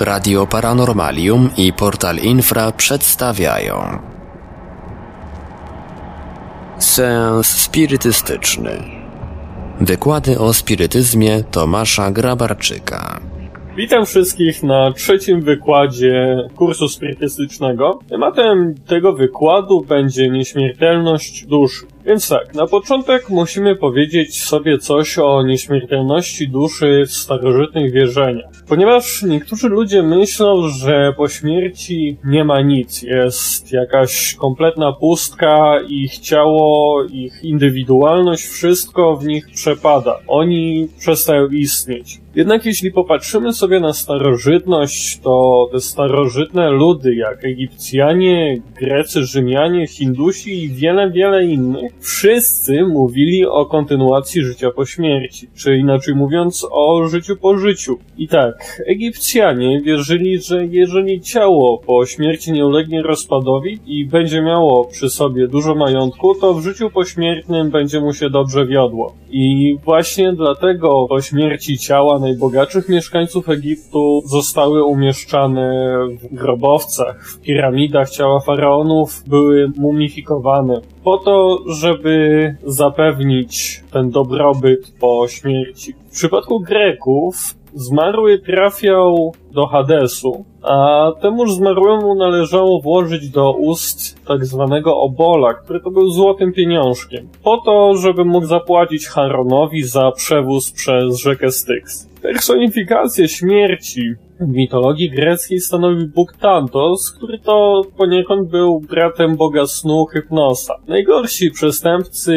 Radio Paranormalium i Portal Infra przedstawiają Seans spirytystyczny Wykłady o spirytyzmie Tomasza Grabarczyka Witam wszystkich na trzecim wykładzie kursu spirytystycznego. Tematem tego wykładu będzie nieśmiertelność duszy. Więc tak, na początek musimy powiedzieć sobie coś o nieśmiertelności duszy w starożytnych wierzeniach. Ponieważ niektórzy ludzie myślą, że po śmierci nie ma nic, jest jakaś kompletna pustka, ich ciało, ich indywidualność, wszystko w nich przepada. Oni przestają istnieć. Jednak jeśli popatrzymy sobie na starożytność, to te starożytne ludy, jak Egipcjanie, Grecy, Rzymianie, Hindusi i wiele, wiele innych, wszyscy mówili o kontynuacji życia po śmierci, czy inaczej mówiąc o życiu po życiu. I tak, Egipcjanie wierzyli, że jeżeli ciało po śmierci nie ulegnie rozpadowi i będzie miało przy sobie dużo majątku, to w życiu pośmiertnym będzie mu się dobrze wiodło. I właśnie dlatego po śmierci ciała najbogatszych mieszkańców Egiptu zostały umieszczane w grobowcach, w piramidach ciała faraonów były mumifikowane po to, żeby zapewnić ten dobrobyt po śmierci. W przypadku Greków zmarły trafiał do Hadesu, a temuż zmarłemu należało włożyć do ust tak zwanego obola, który to był złotym pieniążkiem, po to, żeby mógł zapłacić Charonowi za przewóz przez rzekę Styx. Personifikację śmierci w mitologii greckiej stanowił Bóg Tantos, który to poniekąd był bratem boga snu Hypnosa. Najgorsi przestępcy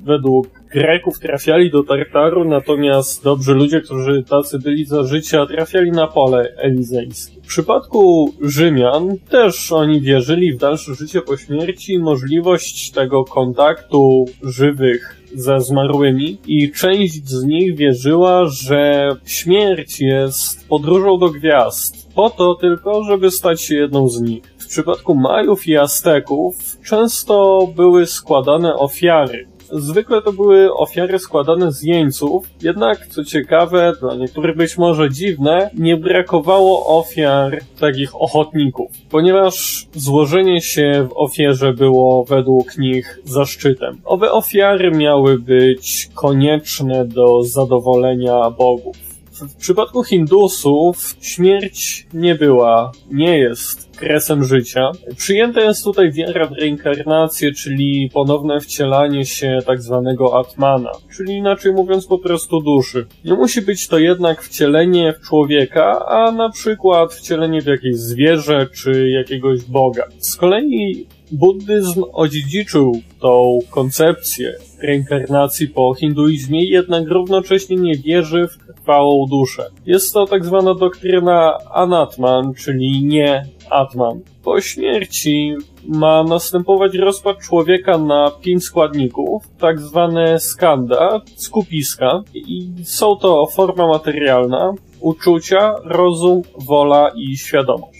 według Greków trafiali do Tartaru, natomiast dobrzy ludzie, którzy tacy byli za życia, trafiali na pole elizejskie. W przypadku Rzymian też oni wierzyli w dalsze życie po śmierci i możliwość tego kontaktu żywych ze zmarłymi i część z nich wierzyła, że śmierć jest podróżą do gwiazd, po to tylko, żeby stać się jedną z nich. W przypadku Majów i Azteków często były składane ofiary Zwykle to były ofiary składane z jeńców, jednak co ciekawe, dla niektórych być może dziwne, nie brakowało ofiar takich ochotników, ponieważ złożenie się w ofierze było według nich zaszczytem. Owe ofiary miały być konieczne do zadowolenia bogów. W przypadku Hindusów śmierć nie była, nie jest kresem życia. Przyjęta jest tutaj wiara w reinkarnację, czyli ponowne wcielanie się tak zwanego Atmana, czyli inaczej mówiąc po prostu duszy. Nie musi być to jednak wcielenie w człowieka, a na przykład wcielenie w jakieś zwierzę czy jakiegoś boga. Z kolei buddyzm odziedziczył tą koncepcję reinkarnacji po hinduizmie, jednak równocześnie nie wierzy w trwałą duszę. Jest to tak zwana doktryna anatman, czyli nie Atman. Po śmierci ma następować rozpad człowieka na pięć składników, tak zwane skanda, skupiska, i są to forma materialna, uczucia, rozum, wola i świadomość.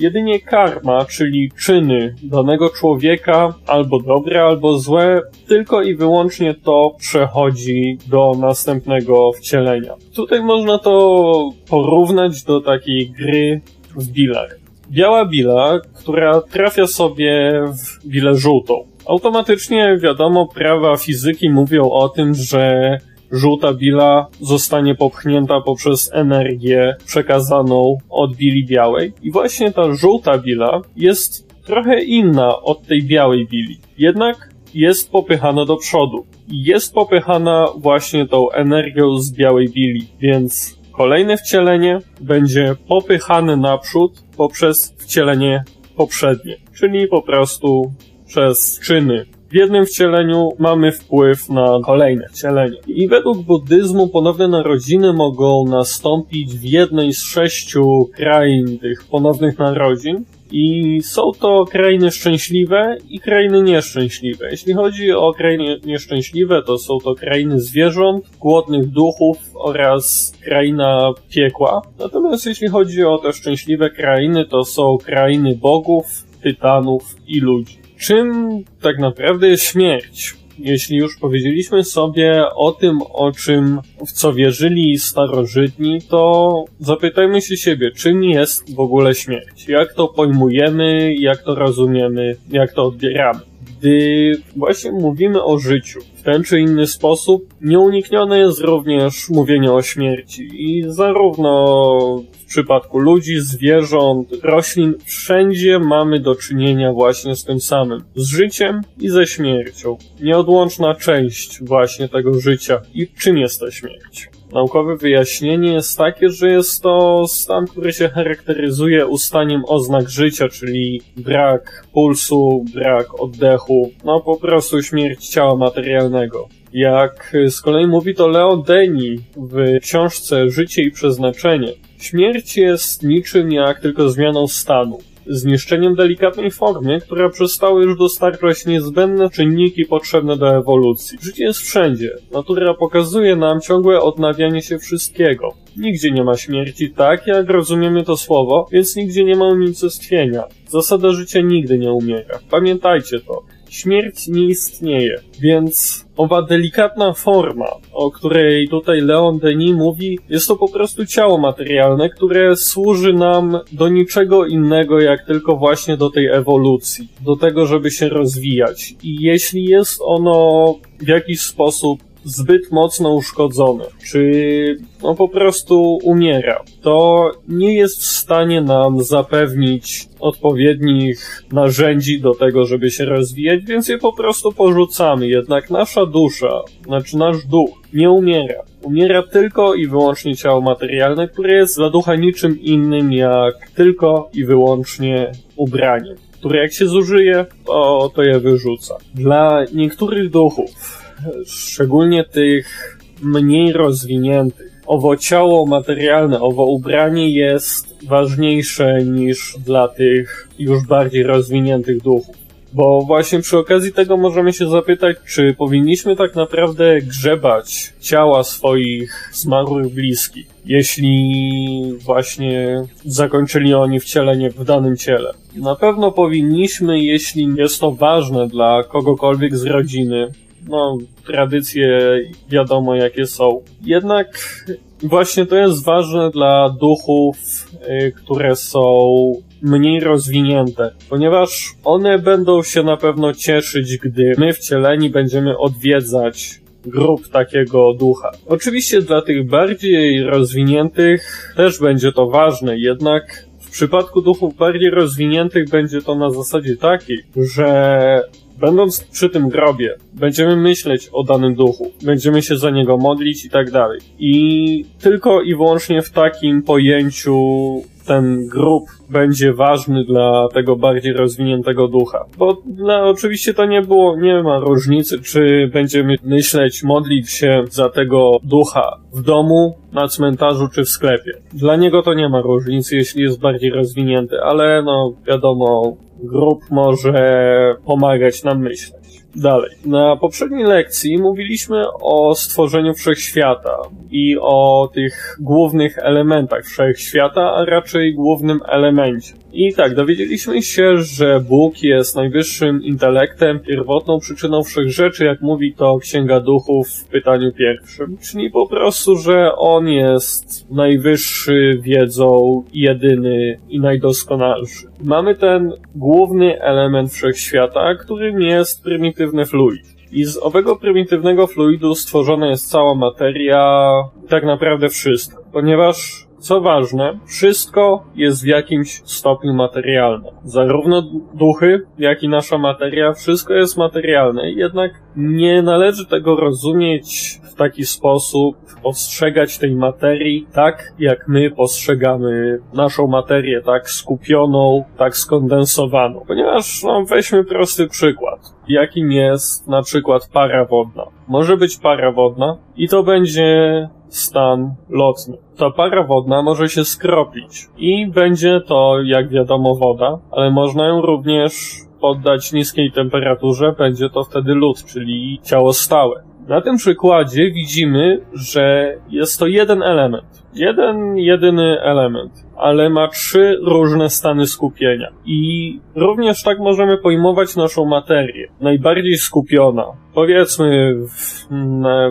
Jedynie karma, czyli czyny danego człowieka, albo dobre, albo złe, tylko i wyłącznie to przechodzi do następnego wcielenia. Tutaj można to porównać do takiej gry w bilar biała bila, która trafia sobie w bilę żółtą. Automatycznie wiadomo, prawa fizyki mówią o tym, że żółta bila zostanie popchnięta poprzez energię przekazaną od bili białej. I właśnie ta żółta bila jest trochę inna od tej białej bili. Jednak jest popychana do przodu. Jest popychana właśnie tą energią z białej bili, więc Kolejne wcielenie będzie popychane naprzód poprzez wcielenie poprzednie, czyli po prostu przez czyny. W jednym wcieleniu mamy wpływ na kolejne wcielenie. I według buddyzmu ponowne narodziny mogą nastąpić w jednej z sześciu krain tych ponownych narodzin, i są to krainy szczęśliwe i krainy nieszczęśliwe. Jeśli chodzi o krainy nieszczęśliwe, to są to krainy zwierząt, głodnych duchów oraz kraina piekła. Natomiast jeśli chodzi o te szczęśliwe krainy, to są krainy bogów, tytanów i ludzi. Czym tak naprawdę jest śmierć? jeśli już powiedzieliśmy sobie o tym, o czym, w co wierzyli starożytni, to zapytajmy się siebie, czym jest w ogóle śmierć? Jak to pojmujemy, jak to rozumiemy, jak to odbieramy? Gdy właśnie mówimy o życiu ten czy inny sposób, nieuniknione jest również mówienie o śmierci. I zarówno w przypadku ludzi, zwierząt, roślin, wszędzie mamy do czynienia właśnie z tym samym. Z życiem i ze śmiercią. Nieodłączna część właśnie tego życia. I czym jest ta śmierć? Naukowe wyjaśnienie jest takie, że jest to stan, który się charakteryzuje ustaniem oznak życia, czyli brak pulsu, brak oddechu, no po prostu śmierć ciała materialnego. Jak z kolei mówi to Leo Deni w książce Życie i Przeznaczenie, śmierć jest niczym jak tylko zmianą stanu zniszczeniem delikatnej formy, która przestały już dostarczać niezbędne czynniki potrzebne do ewolucji. Życie jest wszędzie. Natura pokazuje nam ciągłe odnawianie się wszystkiego. Nigdzie nie ma śmierci tak, jak rozumiemy to słowo, więc nigdzie nie ma unicestwienia. Zasada życia nigdy nie umiera. Pamiętajcie to. Śmierć nie istnieje, więc owa delikatna forma, o której tutaj Leon Denis mówi, jest to po prostu ciało materialne, które służy nam do niczego innego, jak tylko właśnie do tej ewolucji, do tego, żeby się rozwijać. I jeśli jest ono w jakiś sposób zbyt mocno uszkodzony, czy no po prostu umiera, to nie jest w stanie nam zapewnić odpowiednich narzędzi do tego, żeby się rozwijać, więc je po prostu porzucamy. Jednak nasza dusza, znaczy nasz duch, nie umiera. Umiera tylko i wyłącznie ciało materialne, które jest dla ducha niczym innym jak tylko i wyłącznie ubraniem, które jak się zużyje, to, to je wyrzuca. Dla niektórych duchów szczególnie tych mniej rozwiniętych, owo ciało materialne, owo ubranie jest ważniejsze niż dla tych już bardziej rozwiniętych duchów. Bo właśnie przy okazji tego możemy się zapytać, czy powinniśmy tak naprawdę grzebać ciała swoich zmarłych bliskich, jeśli właśnie zakończyli oni wcielenie w danym ciele. Na pewno powinniśmy, jeśli jest to ważne dla kogokolwiek z rodziny, no, tradycje wiadomo jakie są. Jednak właśnie to jest ważne dla duchów, y, które są mniej rozwinięte, ponieważ one będą się na pewno cieszyć, gdy my wcieleni będziemy odwiedzać grup takiego ducha. Oczywiście dla tych bardziej rozwiniętych też będzie to ważne, jednak w przypadku duchów bardziej rozwiniętych będzie to na zasadzie takiej, że Będąc przy tym grobie, będziemy myśleć o danym duchu, będziemy się za niego modlić i tak dalej. I tylko i wyłącznie w takim pojęciu ten grób będzie ważny dla tego bardziej rozwiniętego ducha. Bo no, oczywiście to nie było, nie ma różnicy, czy będziemy myśleć, modlić się za tego ducha w domu, na cmentarzu czy w sklepie. Dla niego to nie ma różnicy, jeśli jest bardziej rozwinięty, ale no wiadomo, grup może pomagać nam myśleć. Dalej. Na poprzedniej lekcji mówiliśmy o stworzeniu wszechświata i o tych głównych elementach wszechświata, a raczej głównym elemencie. I tak, dowiedzieliśmy się, że Bóg jest najwyższym intelektem, pierwotną przyczyną wszechrzeczy, jak mówi to Księga Duchów w pytaniu pierwszym. Czyli po prostu, że On jest najwyższy wiedzą, jedyny i najdoskonalszy. Mamy ten główny element wszechświata, którym jest prymitywny fluid. I z owego prymitywnego fluidu stworzona jest cała materia, tak naprawdę wszystko. Ponieważ co ważne, wszystko jest w jakimś stopniu materialne. Zarówno duchy, jak i nasza materia, wszystko jest materialne, jednak nie należy tego rozumieć w taki sposób, postrzegać tej materii tak, jak my postrzegamy naszą materię, tak skupioną, tak skondensowaną. Ponieważ, no, weźmy prosty przykład jakim jest na przykład para wodna. Może być para wodna i to będzie stan lotny. Ta para wodna może się skropić i będzie to, jak wiadomo, woda, ale można ją również poddać niskiej temperaturze, będzie to wtedy lód, czyli ciało stałe. Na tym przykładzie widzimy, że jest to jeden element. Jeden, jedyny element, ale ma trzy różne stany skupienia. I również tak możemy pojmować naszą materię. Najbardziej skupiona. Powiedzmy, w,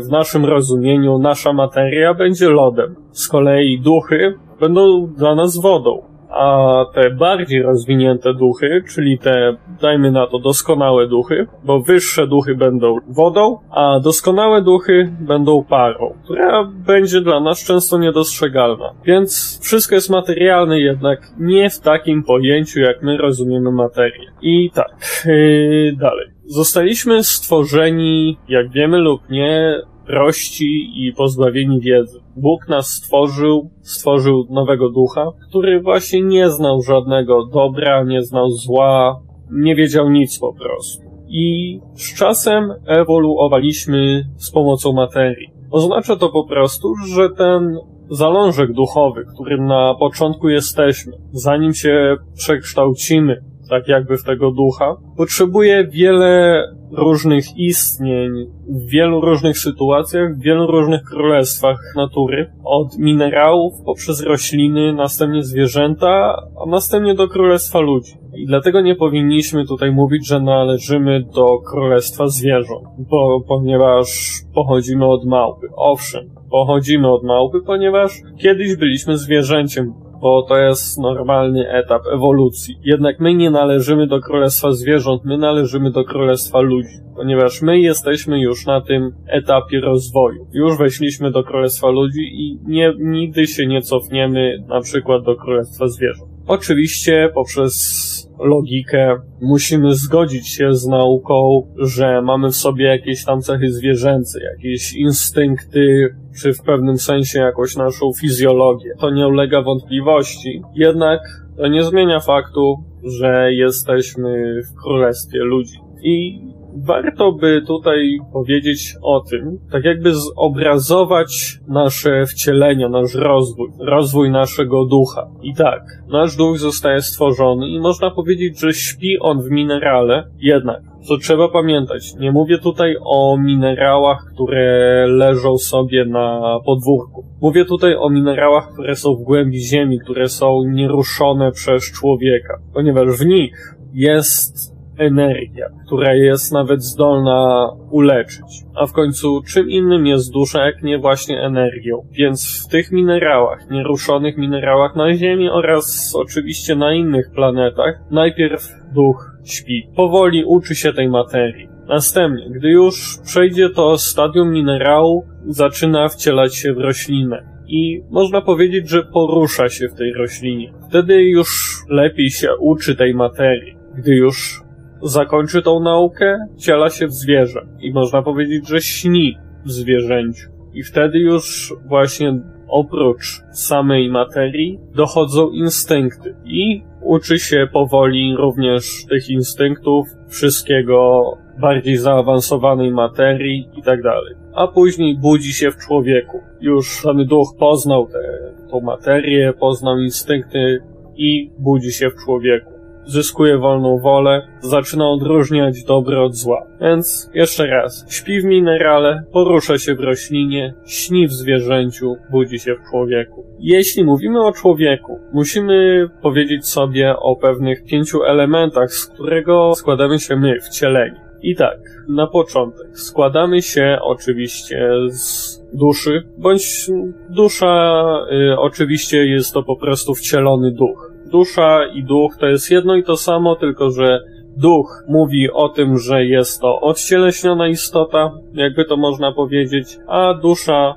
w naszym rozumieniu, nasza materia będzie lodem. Z kolei duchy będą dla nas wodą a te bardziej rozwinięte duchy, czyli te, dajmy na to, doskonałe duchy, bo wyższe duchy będą wodą, a doskonałe duchy będą parą, która będzie dla nas często niedostrzegalna. Więc wszystko jest materialne, jednak nie w takim pojęciu, jak my rozumiemy materię. I tak, yy, dalej. Zostaliśmy stworzeni, jak wiemy lub nie, prości i pozbawieni wiedzy. Bóg nas stworzył, stworzył nowego ducha, który właśnie nie znał żadnego dobra, nie znał zła, nie wiedział nic po prostu. I z czasem ewoluowaliśmy z pomocą materii. Oznacza to po prostu, że ten zalążek duchowy, którym na początku jesteśmy, zanim się przekształcimy, tak jakby w tego ducha, potrzebuje wiele różnych istnień, w wielu różnych sytuacjach, w wielu różnych królestwach natury. Od minerałów poprzez rośliny, następnie zwierzęta, a następnie do królestwa ludzi. I dlatego nie powinniśmy tutaj mówić, że należymy do królestwa zwierząt, bo, ponieważ pochodzimy od małpy. Owszem, pochodzimy od małpy, ponieważ kiedyś byliśmy zwierzęciem, bo to jest normalny etap ewolucji. Jednak my nie należymy do królestwa zwierząt, my należymy do królestwa ludzi, ponieważ my jesteśmy już na tym etapie rozwoju. Już weszliśmy do królestwa ludzi i nie, nigdy się nie cofniemy na przykład do królestwa zwierząt. Oczywiście poprzez logikę, musimy zgodzić się z nauką, że mamy w sobie jakieś tam cechy zwierzęce, jakieś instynkty, czy w pewnym sensie jakąś naszą fizjologię. To nie ulega wątpliwości. Jednak to nie zmienia faktu, że jesteśmy w królestwie ludzi. I warto by tutaj powiedzieć o tym, tak jakby zobrazować nasze wcielenia, nasz rozwój, rozwój naszego ducha. I tak, nasz duch zostaje stworzony i można powiedzieć, że śpi on w minerale, jednak co trzeba pamiętać, nie mówię tutaj o minerałach, które leżą sobie na podwórku. Mówię tutaj o minerałach, które są w głębi ziemi, które są nieruszone przez człowieka, ponieważ w nich jest energia, która jest nawet zdolna uleczyć. A w końcu czym innym jest dusza, jak nie właśnie energią. Więc w tych minerałach, nieruszonych minerałach na Ziemi oraz oczywiście na innych planetach, najpierw duch śpi. Powoli uczy się tej materii. Następnie, gdy już przejdzie to stadium minerału, zaczyna wcielać się w roślinę i można powiedzieć, że porusza się w tej roślinie. Wtedy już lepiej się uczy tej materii. Gdy już zakończy tą naukę, ciela się w zwierzę. I można powiedzieć, że śni w zwierzęciu. I wtedy już właśnie oprócz samej materii dochodzą instynkty. I uczy się powoli również tych instynktów, wszystkiego bardziej zaawansowanej materii i tak dalej. A później budzi się w człowieku. Już dany duch poznał tę materię, poznał instynkty i budzi się w człowieku zyskuje wolną wolę, zaczyna odróżniać dobro od zła. Więc jeszcze raz, śpi w minerale, porusza się w roślinie, śni w zwierzęciu, budzi się w człowieku. Jeśli mówimy o człowieku, musimy powiedzieć sobie o pewnych pięciu elementach, z którego składamy się my, wcieleni. I tak, na początek składamy się oczywiście z duszy, bądź dusza y, oczywiście jest to po prostu wcielony duch dusza i duch to jest jedno i to samo, tylko że duch mówi o tym, że jest to odcieleśniona istota, jakby to można powiedzieć, a dusza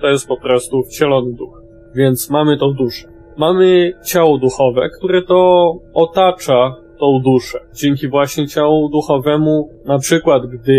to jest po prostu wcielony duch. Więc mamy tą duszę. Mamy ciało duchowe, które to otacza tą duszę. Dzięki właśnie ciału duchowemu, na przykład gdy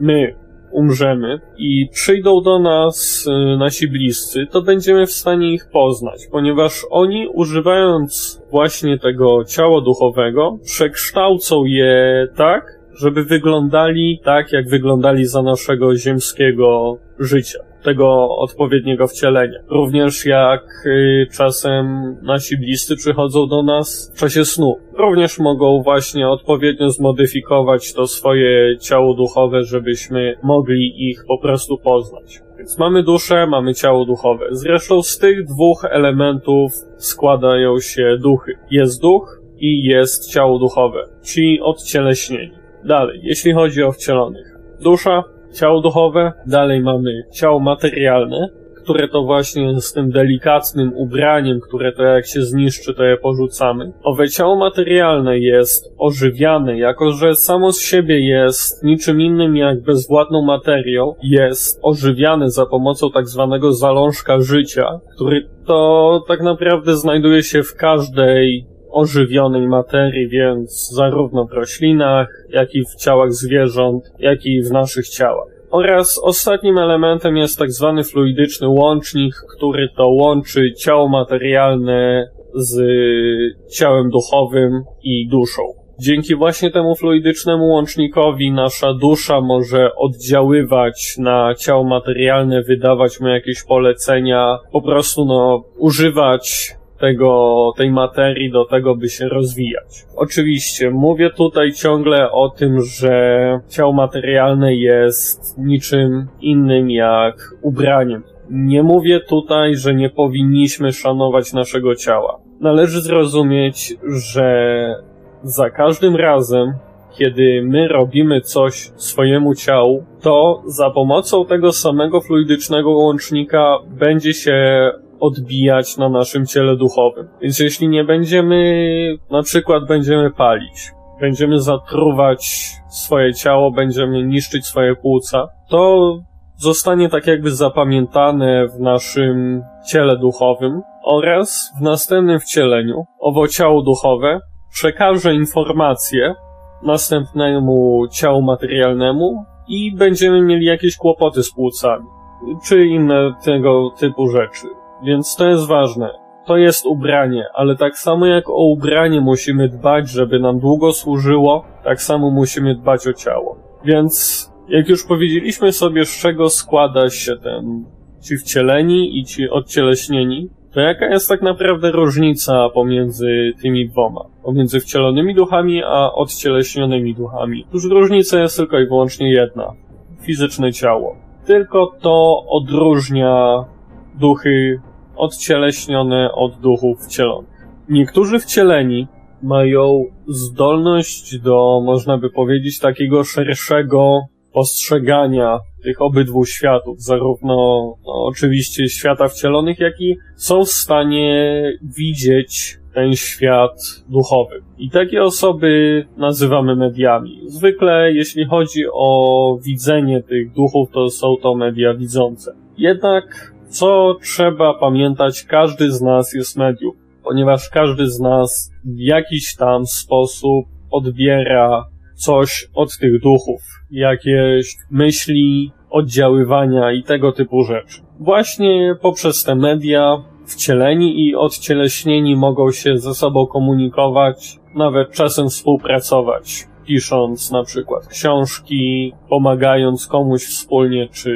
my umrzemy i przyjdą do nas y, nasi bliscy, to będziemy w stanie ich poznać, ponieważ oni używając właśnie tego ciała duchowego, przekształcą je tak, żeby wyglądali tak, jak wyglądali za naszego ziemskiego życia. Tego odpowiedniego wcielenia. Również jak y, czasem nasi bliscy przychodzą do nas w czasie snu. Również mogą właśnie odpowiednio zmodyfikować to swoje ciało duchowe, żebyśmy mogli ich po prostu poznać. Więc mamy duszę, mamy ciało duchowe. Zresztą z tych dwóch elementów składają się duchy. Jest duch i jest ciało duchowe, ci odcieleśnieni. Dalej, jeśli chodzi o wcielonych. Dusza, ciało duchowe, dalej mamy ciało materialne, które to właśnie z tym delikatnym ubraniem, które to jak się zniszczy, to je porzucamy. Owe ciało materialne jest ożywiane, jako że samo z siebie jest niczym innym jak bezwładną materią, jest ożywiane za pomocą tak zwanego zalążka życia, który to tak naprawdę znajduje się w każdej ożywionej materii, więc zarówno w roślinach, jak i w ciałach zwierząt, jak i w naszych ciałach. Oraz ostatnim elementem jest tak zwany fluidyczny łącznik, który to łączy ciało materialne z ciałem duchowym i duszą. Dzięki właśnie temu fluidycznemu łącznikowi nasza dusza może oddziaływać na ciało materialne, wydawać mu jakieś polecenia, po prostu no, używać tego, tej materii do tego, by się rozwijać. Oczywiście, mówię tutaj ciągle o tym, że ciało materialne jest niczym innym jak ubraniem. Nie mówię tutaj, że nie powinniśmy szanować naszego ciała. Należy zrozumieć, że za każdym razem, kiedy my robimy coś swojemu ciału, to za pomocą tego samego fluidycznego łącznika będzie się odbijać na naszym ciele duchowym. Więc jeśli nie będziemy, na przykład będziemy palić, będziemy zatruwać swoje ciało, będziemy niszczyć swoje płuca, to zostanie tak jakby zapamiętane w naszym ciele duchowym oraz w następnym wcieleniu owo ciało duchowe przekaże informacje następnemu ciału materialnemu i będziemy mieli jakieś kłopoty z płucami czy inne tego typu rzeczy. Więc to jest ważne. To jest ubranie, ale tak samo jak o ubranie musimy dbać, żeby nam długo służyło, tak samo musimy dbać o ciało. Więc jak już powiedzieliśmy sobie, z czego składa się ten ci wcieleni i ci odcieleśnieni, to jaka jest tak naprawdę różnica pomiędzy tymi dwoma? Pomiędzy wcielonymi duchami a odcieleśnionymi duchami? Otóż różnica jest tylko i wyłącznie jedna. Fizyczne ciało. Tylko to odróżnia duchy odcieleśnione od duchów wcielonych. Niektórzy wcieleni mają zdolność do, można by powiedzieć, takiego szerszego postrzegania tych obydwu światów, zarówno no, oczywiście świata wcielonych, jak i są w stanie widzieć ten świat duchowy. I takie osoby nazywamy mediami. Zwykle, jeśli chodzi o widzenie tych duchów, to są to media widzące. Jednak co trzeba pamiętać, każdy z nas jest medium, ponieważ każdy z nas w jakiś tam sposób odbiera coś od tych duchów, jakieś myśli, oddziaływania i tego typu rzeczy. Właśnie poprzez te media wcieleni i odcieleśnieni mogą się ze sobą komunikować, nawet czasem współpracować pisząc na przykład książki, pomagając komuś wspólnie, czy,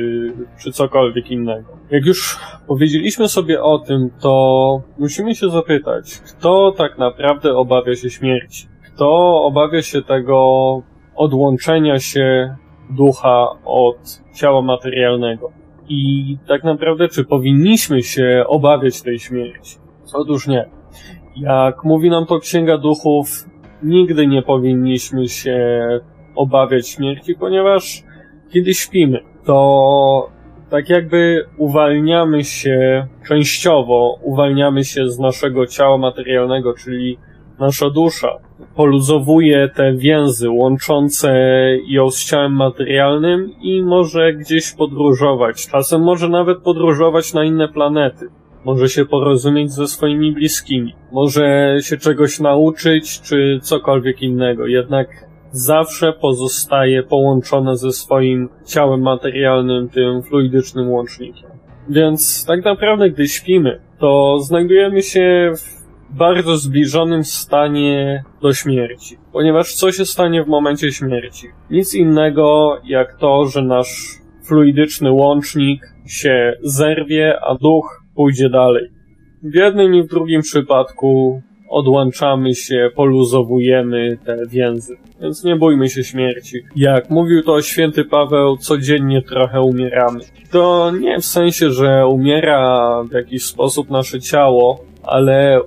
czy cokolwiek innego. Jak już powiedzieliśmy sobie o tym, to musimy się zapytać, kto tak naprawdę obawia się śmierci? Kto obawia się tego odłączenia się ducha od ciała materialnego? I tak naprawdę, czy powinniśmy się obawiać tej śmierci? Otóż nie. Jak mówi nam to Księga Duchów, nigdy nie powinniśmy się obawiać śmierci, ponieważ kiedy śpimy, to tak jakby uwalniamy się częściowo, uwalniamy się z naszego ciała materialnego, czyli nasza dusza poluzowuje te więzy łączące ją z ciałem materialnym i może gdzieś podróżować. Czasem może nawet podróżować na inne planety może się porozumieć ze swoimi bliskimi, może się czegoś nauczyć, czy cokolwiek innego. Jednak zawsze pozostaje połączone ze swoim ciałem materialnym, tym fluidycznym łącznikiem. Więc tak naprawdę, gdy śpimy, to znajdujemy się w bardzo zbliżonym stanie do śmierci. Ponieważ co się stanie w momencie śmierci? Nic innego jak to, że nasz fluidyczny łącznik się zerwie, a duch pójdzie dalej. W jednym i w drugim przypadku odłączamy się, poluzowujemy te więzy. Więc nie bójmy się śmierci. Jak mówił to święty Paweł, codziennie trochę umieramy. To nie w sensie, że umiera w jakiś sposób nasze ciało, ale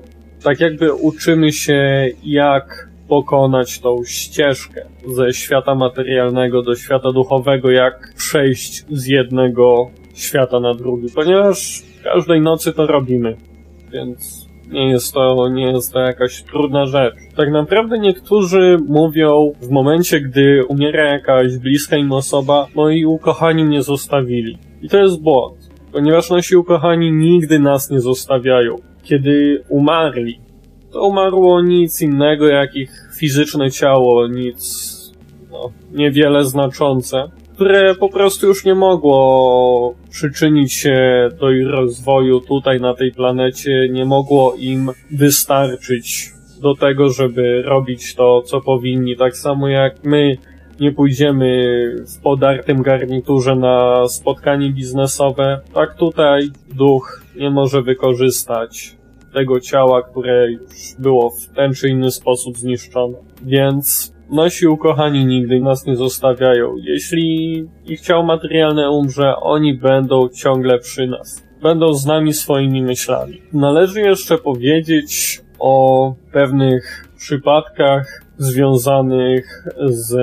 tak jakby uczymy się, jak pokonać tą ścieżkę ze świata materialnego do świata duchowego, jak przejść z jednego świata na drugi, ponieważ każdej nocy to robimy. Więc nie jest to, nie jest to jakaś trudna rzecz. Tak naprawdę niektórzy mówią w momencie, gdy umiera jakaś bliska im osoba, moi ukochani mnie zostawili. I to jest błąd, ponieważ nasi ukochani nigdy nas nie zostawiają. Kiedy umarli, to umarło nic innego jak ich fizyczne ciało, nic no, niewiele znaczące które po prostu już nie mogło przyczynić się do ich rozwoju tutaj na tej planecie, nie mogło im wystarczyć do tego, żeby robić to, co powinni. Tak samo jak my nie pójdziemy w podartym garniturze na spotkanie biznesowe, tak tutaj duch nie może wykorzystać tego ciała, które już było w ten czy inny sposób zniszczone. Więc Nasi ukochani nigdy nas nie zostawiają. Jeśli ich ciało materialne umrze, oni będą ciągle przy nas. Będą z nami swoimi myślami. Należy jeszcze powiedzieć o pewnych przypadkach związanych z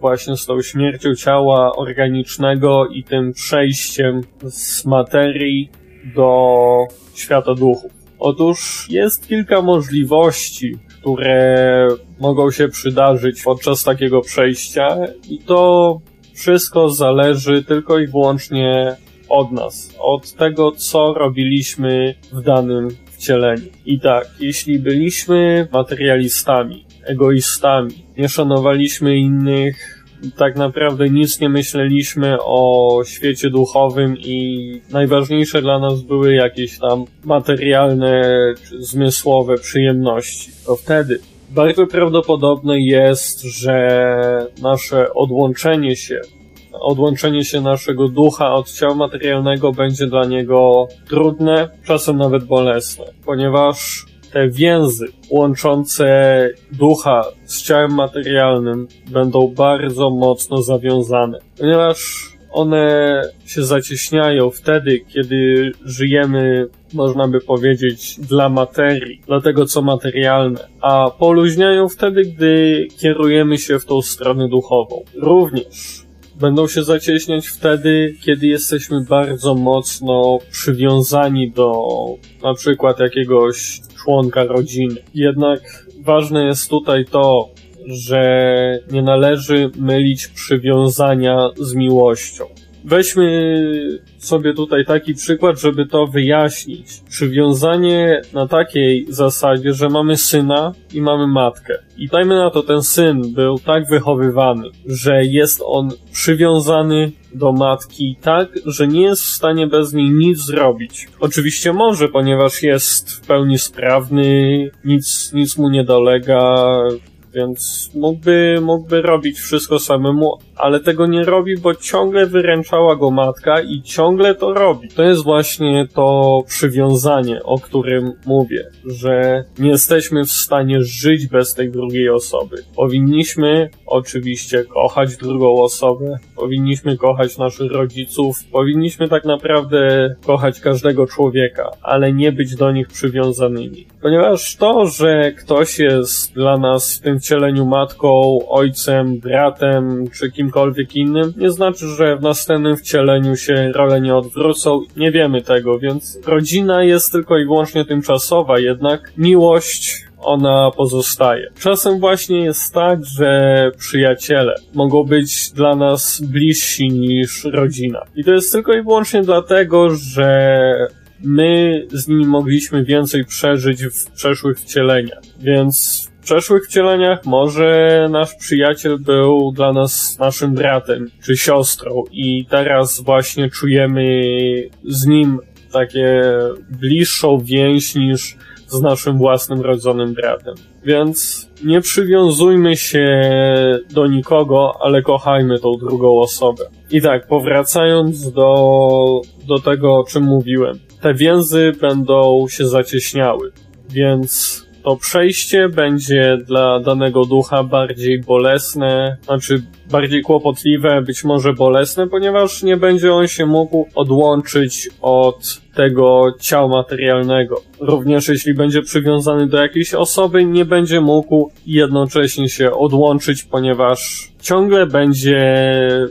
właśnie z tą śmiercią ciała organicznego i tym przejściem z materii do świata duchów. Otóż jest kilka możliwości, które mogą się przydarzyć podczas takiego przejścia i to wszystko zależy tylko i wyłącznie od nas, od tego, co robiliśmy w danym wcieleniu. I tak, jeśli byliśmy materialistami, egoistami, nie szanowaliśmy innych, tak naprawdę nic nie myśleliśmy o świecie duchowym i najważniejsze dla nas były jakieś tam materialne zmysłowe przyjemności. To wtedy bardzo prawdopodobne jest, że nasze odłączenie się, odłączenie się naszego ducha od ciała materialnego będzie dla niego trudne, czasem nawet bolesne, ponieważ więzy łączące ducha z ciałem materialnym będą bardzo mocno zawiązane, ponieważ one się zacieśniają wtedy, kiedy żyjemy, można by powiedzieć, dla materii, dla tego co materialne, a poluźniają wtedy, gdy kierujemy się w tą stronę duchową. Również będą się zacieśniać wtedy, kiedy jesteśmy bardzo mocno przywiązani do na przykład jakiegoś członka rodziny. Jednak ważne jest tutaj to, że nie należy mylić przywiązania z miłością. Weźmy sobie tutaj taki przykład, żeby to wyjaśnić. Przywiązanie na takiej zasadzie, że mamy syna i mamy matkę. I dajmy na to, ten syn był tak wychowywany, że jest on przywiązany do matki tak, że nie jest w stanie bez niej nic zrobić. Oczywiście może, ponieważ jest w pełni sprawny, nic, nic mu nie dolega, więc mógłby, mógłby robić wszystko samemu, ale tego nie robi, bo ciągle wyręczała go matka i ciągle to robi. To jest właśnie to przywiązanie, o którym mówię, że nie jesteśmy w stanie żyć bez tej drugiej osoby. Powinniśmy oczywiście kochać drugą osobę, powinniśmy kochać naszych rodziców, powinniśmy tak naprawdę kochać każdego człowieka, ale nie być do nich przywiązanymi. Ponieważ to, że ktoś jest dla nas tym wcieleniu matką, ojcem, bratem czy kimkolwiek innym, nie znaczy, że w następnym wcieleniu się role nie odwrócą. Nie wiemy tego, więc rodzina jest tylko i wyłącznie tymczasowa, jednak miłość ona pozostaje. Czasem właśnie jest tak, że przyjaciele mogą być dla nas bliżsi niż rodzina. I to jest tylko i wyłącznie dlatego, że my z nimi mogliśmy więcej przeżyć w przeszłych wcieleniach. Więc przeszłych wcieleniach może nasz przyjaciel był dla nas naszym bratem czy siostrą i teraz właśnie czujemy z nim takie bliższą więź niż z naszym własnym rodzonym bratem. Więc nie przywiązujmy się do nikogo, ale kochajmy tą drugą osobę. I tak, powracając do, do tego, o czym mówiłem. Te więzy będą się zacieśniały, więc to przejście będzie dla danego ducha bardziej bolesne, znaczy bardziej kłopotliwe, być może bolesne, ponieważ nie będzie on się mógł odłączyć od tego ciała materialnego. Również jeśli będzie przywiązany do jakiejś osoby, nie będzie mógł jednocześnie się odłączyć, ponieważ ciągle będzie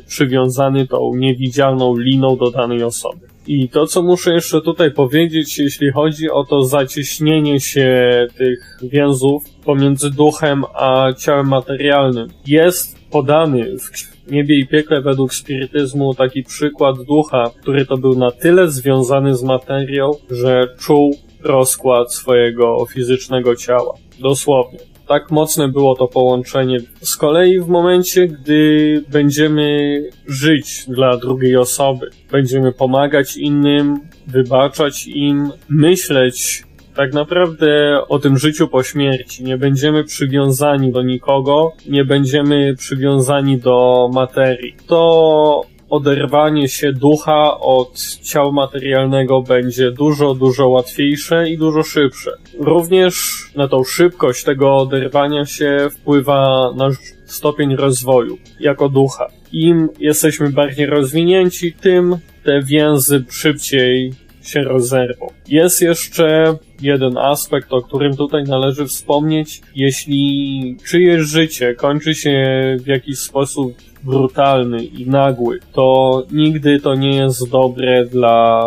przywiązany tą niewidzialną liną do danej osoby. I to, co muszę jeszcze tutaj powiedzieć, jeśli chodzi o to zacieśnienie się tych więzów pomiędzy duchem a ciałem materialnym, jest podany w niebie i piekle według spirytyzmu taki przykład ducha, który to był na tyle związany z materią, że czuł rozkład swojego fizycznego ciała. Dosłownie. Tak mocne było to połączenie. Z kolei w momencie, gdy będziemy żyć dla drugiej osoby, będziemy pomagać innym, wybaczać im, myśleć tak naprawdę o tym życiu po śmierci. Nie będziemy przywiązani do nikogo, nie będziemy przywiązani do materii. To oderwanie się ducha od ciała materialnego będzie dużo, dużo łatwiejsze i dużo szybsze. Również na tą szybkość tego oderwania się wpływa nasz stopień rozwoju jako ducha. Im jesteśmy bardziej rozwinięci, tym te więzy szybciej się rozerwą. Jest jeszcze jeden aspekt, o którym tutaj należy wspomnieć. Jeśli czyjeś życie kończy się w jakiś sposób brutalny i nagły, to nigdy to nie jest dobre dla,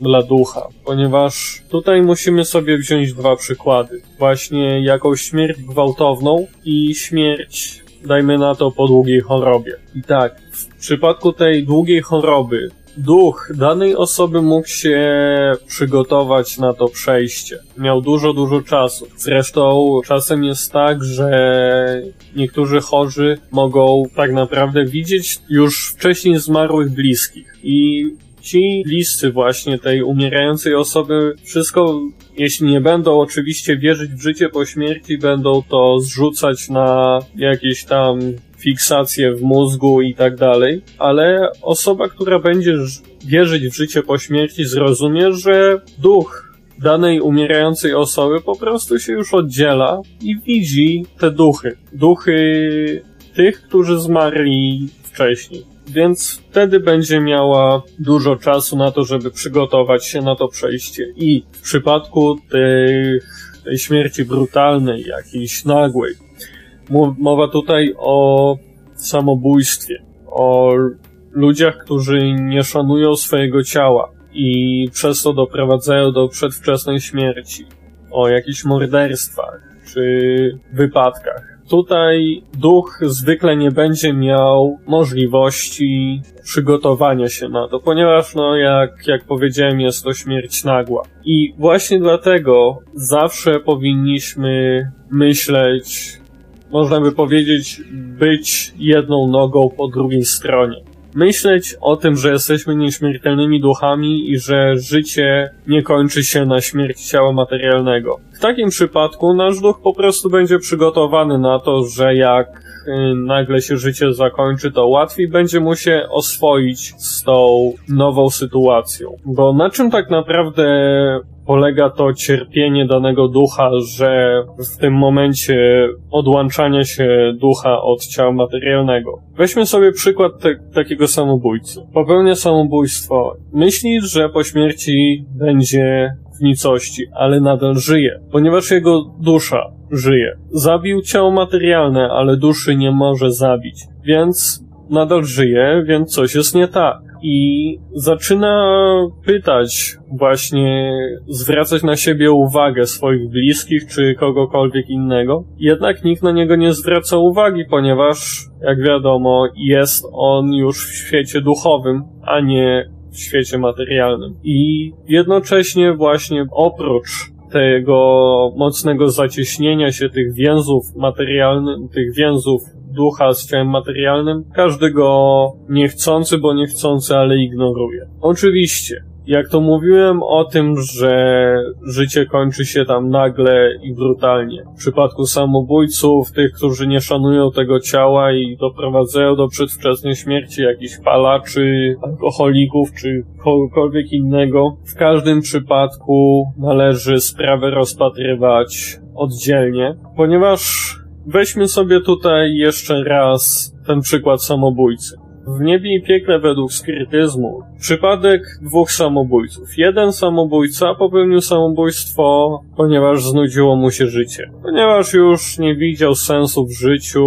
dla ducha, ponieważ tutaj musimy sobie wziąć dwa przykłady. Właśnie jakąś śmierć gwałtowną i śmierć, dajmy na to, po długiej chorobie. I tak, w przypadku tej długiej choroby, duch danej osoby mógł się przygotować na to przejście. Miał dużo, dużo czasu. Zresztą czasem jest tak, że niektórzy chorzy mogą tak naprawdę widzieć już wcześniej zmarłych bliskich. I ci bliscy właśnie tej umierającej osoby wszystko, jeśli nie będą oczywiście wierzyć w życie po śmierci, będą to zrzucać na jakieś tam fiksację w mózgu i tak dalej, ale osoba, która będzie wierzyć w życie po śmierci, zrozumie, że duch danej umierającej osoby po prostu się już oddziela i widzi te duchy. Duchy tych, którzy zmarli wcześniej. Więc wtedy będzie miała dużo czasu na to, żeby przygotować się na to przejście. I w przypadku tej, tej śmierci brutalnej, jakiejś nagłej, Mowa tutaj o samobójstwie, o ludziach, którzy nie szanują swojego ciała i przez to doprowadzają do przedwczesnej śmierci, o jakichś morderstwach czy wypadkach. Tutaj duch zwykle nie będzie miał możliwości przygotowania się na to, ponieważ, no, jak, jak powiedziałem, jest to śmierć nagła. I właśnie dlatego zawsze powinniśmy myśleć można by powiedzieć, być jedną nogą po drugiej stronie. Myśleć o tym, że jesteśmy nieśmiertelnymi duchami i że życie nie kończy się na śmierć ciała materialnego. W takim przypadku nasz duch po prostu będzie przygotowany na to, że jak y, nagle się życie zakończy, to łatwiej będzie mu się oswoić z tą nową sytuacją. Bo na czym tak naprawdę polega to cierpienie danego ducha, że w tym momencie odłączania się ducha od ciała materialnego. Weźmy sobie przykład te, takiego samobójcy. Popełnia samobójstwo. Myśli, że po śmierci będzie w nicości, ale nadal żyje, ponieważ jego dusza żyje. Zabił ciało materialne, ale duszy nie może zabić, więc nadal żyje, więc coś jest nie tak i zaczyna pytać, właśnie zwracać na siebie uwagę swoich bliskich czy kogokolwiek innego. Jednak nikt na niego nie zwraca uwagi, ponieważ, jak wiadomo, jest on już w świecie duchowym, a nie w świecie materialnym. I jednocześnie właśnie oprócz tego mocnego zacieśnienia się tych więzów materialnych, tych więzów ducha ciałem materialnym, każdy go niechcący, bo niechcący, ale ignoruje. Oczywiście, Jak to mówiłem o tym, że życie kończy się tam nagle i brutalnie. W przypadku samobójców, tych, którzy nie szanują tego ciała i doprowadzają do przedwczesnej śmierci jakichś palaczy, alkoholików czy kogokolwiek innego, w każdym przypadku należy sprawę rozpatrywać oddzielnie, ponieważ weźmy sobie tutaj jeszcze raz ten przykład samobójcy. W niebie i piekle według spirytyzmu przypadek dwóch samobójców. Jeden samobójca popełnił samobójstwo, ponieważ znudziło mu się życie. Ponieważ już nie widział sensu w życiu,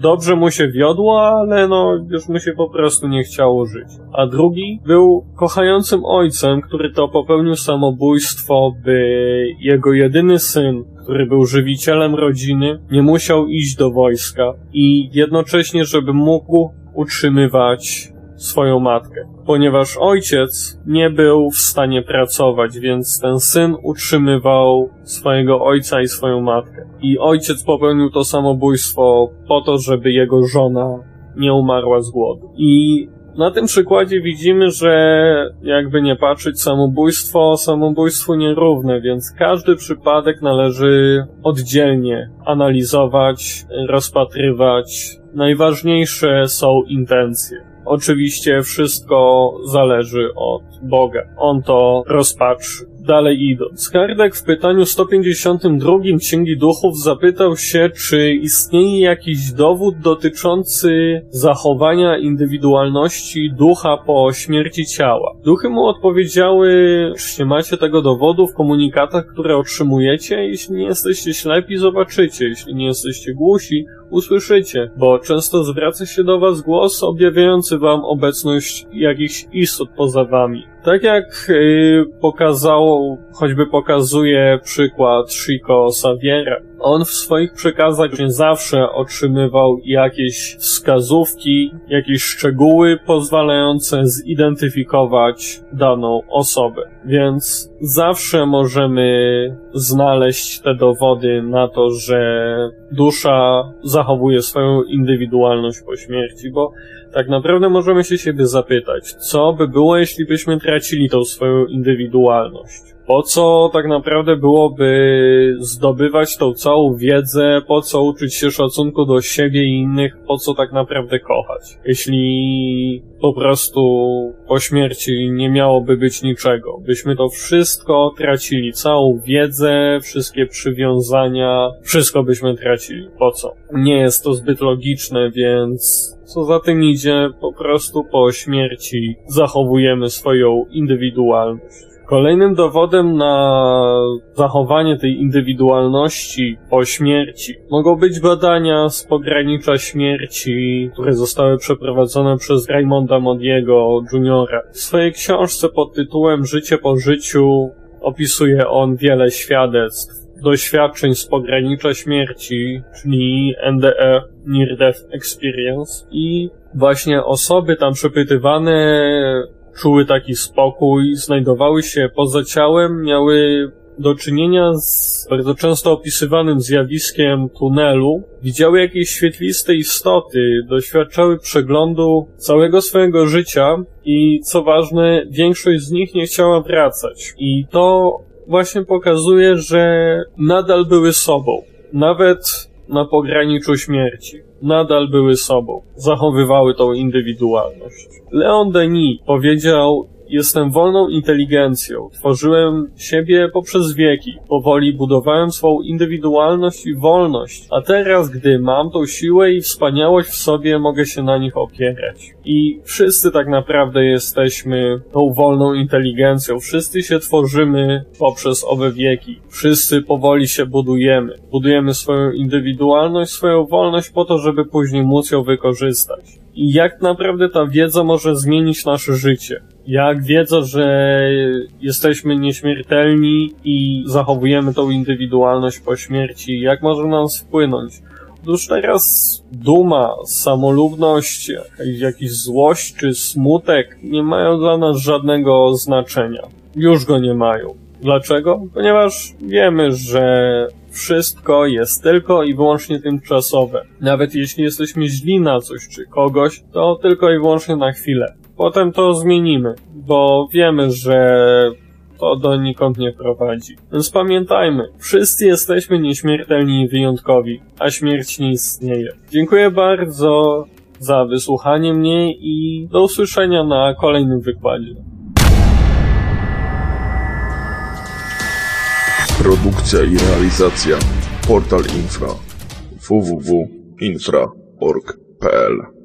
dobrze mu się wiodło, ale no już mu się po prostu nie chciało żyć. A drugi był kochającym ojcem, który to popełnił samobójstwo, by jego jedyny syn, który był żywicielem rodziny, nie musiał iść do wojska i jednocześnie, żeby mógł utrzymywać swoją matkę. Ponieważ ojciec nie był w stanie pracować, więc ten syn utrzymywał swojego ojca i swoją matkę. I ojciec popełnił to samobójstwo po to, żeby jego żona nie umarła z głodu. I na tym przykładzie widzimy, że jakby nie patrzeć, samobójstwo samobójstwu nierówne, więc każdy przypadek należy oddzielnie analizować, rozpatrywać. Najważniejsze są intencje. Oczywiście wszystko zależy od Boga. On to rozpatrzy. Dalej idąc. W pytaniu 152 Księgi Duchów zapytał się, czy istnieje jakiś dowód dotyczący zachowania indywidualności ducha po śmierci ciała. Duchy mu odpowiedziały, czy nie macie tego dowodu w komunikatach, które otrzymujecie? Jeśli nie jesteście ślepi, zobaczycie. Jeśli nie jesteście głusi, usłyszycie, bo często zwraca się do was głos objawiający wam obecność jakichś istot poza wami. Tak jak yy, pokazało, choćby pokazuje przykład Chico Saviera, on w swoich przekazach nie zawsze otrzymywał jakieś wskazówki, jakieś szczegóły pozwalające zidentyfikować daną osobę. Więc zawsze możemy znaleźć te dowody na to, że dusza zachowuje swoją indywidualność po śmierci, bo tak naprawdę możemy się siebie zapytać, co by było, jeśli byśmy tracili tą swoją indywidualność? Po co tak naprawdę byłoby zdobywać tą całą wiedzę, po co uczyć się szacunku do siebie i innych, po co tak naprawdę kochać? Jeśli po prostu po śmierci nie miałoby być niczego, byśmy to wszystko tracili, całą wiedzę, wszystkie przywiązania, wszystko byśmy tracili. Po co? Nie jest to zbyt logiczne, więc co za tym idzie, po prostu po śmierci zachowujemy swoją indywidualność. Kolejnym dowodem na zachowanie tej indywidualności po śmierci mogą być badania z pogranicza śmierci, które zostały przeprowadzone przez Raymonda Modiego Jr. W swojej książce pod tytułem Życie po życiu opisuje on wiele świadectw doświadczeń z pogranicza śmierci, czyli NDE, Near Death Experience i właśnie osoby tam przepytywane czuły taki spokój, znajdowały się poza ciałem, miały do czynienia z bardzo często opisywanym zjawiskiem tunelu, widziały jakieś świetliste istoty, doświadczały przeglądu całego swojego życia i co ważne, większość z nich nie chciała wracać. I to właśnie pokazuje, że nadal były sobą. Nawet na pograniczu śmierci. Nadal były sobą. Zachowywały tą indywidualność. Leon Denis powiedział, Jestem wolną inteligencją. Tworzyłem siebie poprzez wieki. Powoli budowałem swą indywidualność i wolność. A teraz, gdy mam tą siłę i wspaniałość w sobie, mogę się na nich opierać. I wszyscy tak naprawdę jesteśmy tą wolną inteligencją. Wszyscy się tworzymy poprzez owe wieki. Wszyscy powoli się budujemy. Budujemy swoją indywidualność, swoją wolność po to, żeby później móc ją wykorzystać. I jak naprawdę ta wiedza może zmienić nasze życie? Jak wiedza, że jesteśmy nieśmiertelni i zachowujemy tą indywidualność po śmierci, jak może nam wpłynąć? Otóż teraz duma, samolubność, jakiś złość czy smutek nie mają dla nas żadnego znaczenia. Już go nie mają. Dlaczego? Ponieważ wiemy, że wszystko jest tylko i wyłącznie tymczasowe. Nawet jeśli jesteśmy źli na coś czy kogoś, to tylko i wyłącznie na chwilę potem to zmienimy, bo wiemy, że to donikąd nie prowadzi. Więc pamiętajmy, wszyscy jesteśmy nieśmiertelni i wyjątkowi, a śmierć nie istnieje. Dziękuję bardzo za wysłuchanie mnie i do usłyszenia na kolejnym wykładzie. Produkcja i realizacja Portal Infra www.infra.org.pl